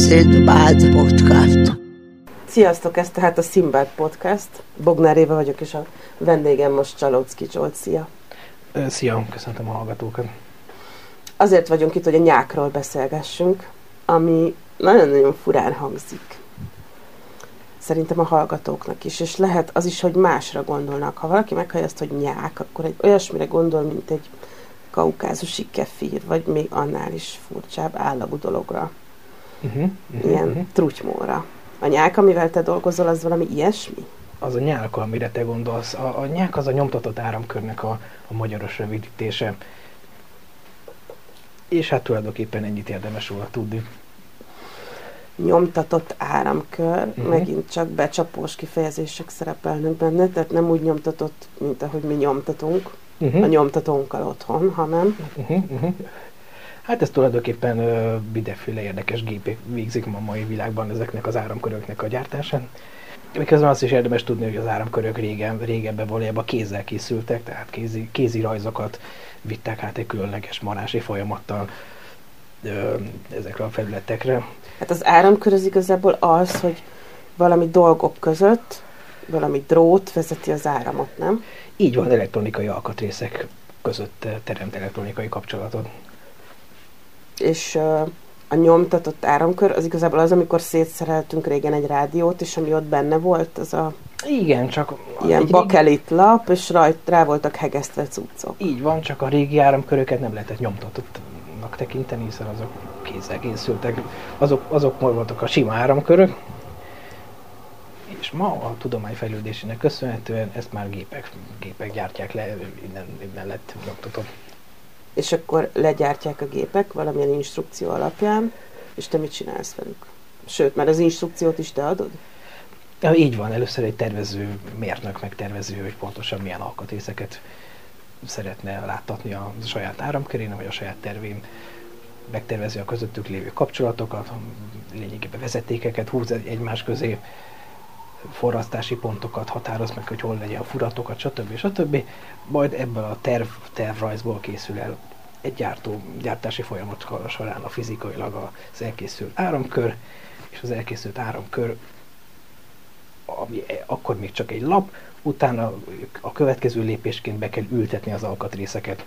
Szindbád Podcast. Sziasztok, ez tehát a Szimbád Podcast. Bognár Éva vagyok, és a vendégem most Csalócki Zsolt. Szia! Szia, köszöntöm a hallgatókat. Azért vagyunk itt, hogy a nyákról beszélgessünk, ami nagyon-nagyon furán hangzik. Szerintem a hallgatóknak is, és lehet az is, hogy másra gondolnak. Ha valaki meghallja azt, hogy nyák, akkor egy olyasmire gondol, mint egy kaukázusi kefír, vagy még annál is furcsább állagú dologra. Uh-huh, uh-huh, Ilyen uh-huh. trutymóra. A nyák, amivel te dolgozol, az valami ilyesmi? Az a nyálk, amire te gondolsz. A, a nyák az a nyomtatott áramkörnek a, a magyaros rövidítése. És hát tulajdonképpen ennyit érdemes róla tudni. nyomtatott áramkör, uh-huh. megint csak becsapós kifejezések szerepelnek benne, tehát nem úgy nyomtatott, mint ahogy mi nyomtatunk Uh-huh. a nyomtatónkkal otthon, hanem Uh-huh, uh-huh. Hát ez tulajdonképpen ö, mindenféle érdekes gépek végzik ma a mai világban ezeknek az áramköröknek a gyártásán. Miközben azt is érdemes tudni, hogy az áramkörök régen, régebben valójában kézzel készültek, tehát kézi, kézi rajzokat vittek át egy különleges marási folyamattal ö, ezekre a felületekre. hát az áramkör az igazából az, hogy valami dolgok között valami drót vezeti az áramot, nem? Így van, elektronikai alkatrészek között teremt elektronikai kapcsolatot. És a nyomtatott áramkör az igazából az, amikor szétszereltünk régen egy rádiót, és ami ott benne volt, az a Igen, csak ilyen egy bakelit lap, és rajt rá voltak hegesztve cuccok. Így van, csak a régi áramköröket nem lehetett nyomtatottnak tekinteni, hiszen azok kézzel készültek. Azok, azok voltak a sima áramkörök, és ma a tudomány fejlődésének köszönhetően ezt már gépek, gépek gyártják le, innen, innen lett nyomtatott. És akkor legyártják a gépek valamilyen instrukció alapján, és te mit csinálsz velük? Sőt, mert az instrukciót is te adod? Ja, így van, először egy tervező mérnök megtervező, hogy pontosan milyen alkatrészeket szeretne láttatni a saját áramkörén, vagy a saját tervén, megtervezi a közöttük lévő kapcsolatokat, lényegében vezetékeket húz egy- egymás közé, forrasztási pontokat határoz meg, hogy hol legyen a furatokat, stb. stb. Majd ebből a terv, tervrajzból készül el egy gyártó, gyártási folyamat során a fizikailag az elkészült áramkör, és az elkészült áramkör ami akkor még csak egy lap, utána a következő lépésként be kell ültetni az alkatrészeket,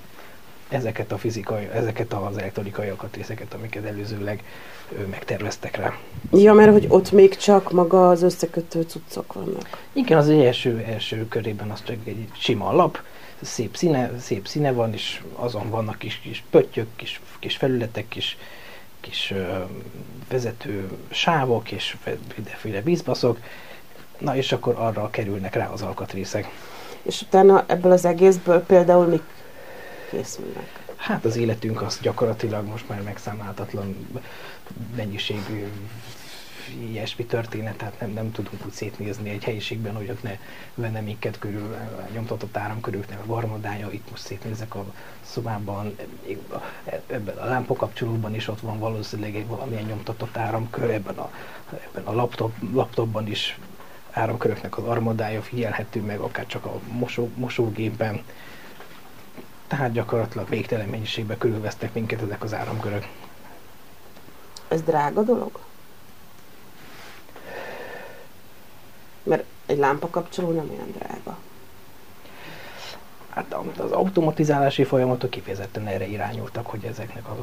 ezeket a fizikai, ezeket az elektronikai alkatrészeket, amiket előzőleg megterveztek rá. Ja, mert hogy ott még csak maga az összekötő cuccok vannak. Igen, az első, első körében az csak egy sima lap, szép színe, szép színe van, és azon vannak kis, kis pöttyök, kis, kis felületek, kis, kis ö, vezető sávok, és mindenféle vízbaszok, na és akkor arra kerülnek rá az alkatrészek. És utána ebből az egészből például mik készülnek? Hát az életünk az gyakorlatilag most már megszámáltatlan mennyiségű ilyesmi történet, tehát nem, nem tudunk úgy szétnézni egy helyiségben, hogy ott ne venne minket körül a nyomtatott áramköröknek a garmadája, itt most szétnézek a szobában, ebben a lámpakapcsolóban is ott van valószínűleg egy valamilyen nyomtatott áramkör, ebben a, ebben a laptop, laptopban is áramköröknek az armadája figyelhető meg, akár csak a mosó, mosógépben. Tehát gyakorlatilag végtelen mennyiségben körülvesznek minket ezek az áramkörök. Ez drága dolog? Mert egy lámpakapcsoló nem olyan drága. Hát az automatizálási folyamatok kifejezetten erre irányultak, hogy ezeknek az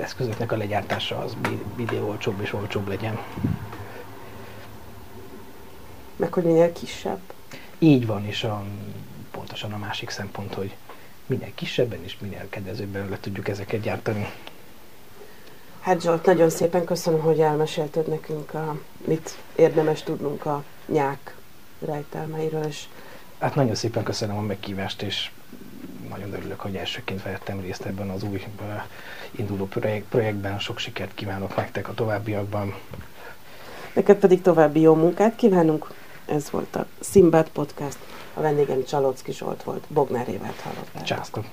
eszközöknek a legyártása az mi- minél olcsóbb és olcsóbb legyen. Meg hogy minél kisebb. Így van, és a, pontosan a másik szempont, hogy minél kisebben és minél kedvezőbben le tudjuk ezeket gyártani. Hát Zsolt, nagyon szépen köszönöm, hogy elmesélted nekünk, a, mit érdemes tudnunk a nyák rejtelmeiről, és Hát nagyon szépen köszönöm a meghívást, és nagyon örülök, hogy elsőként vehettem részt ebben az új induló projekt, projektben. Sok sikert kívánok nektek a továbbiakban. neked pedig további jó munkát kívánunk. Ez volt a Szimbad Podcast. A vendégem Csalócki Zsolt volt. Bognár Évát hallottál. Császtok!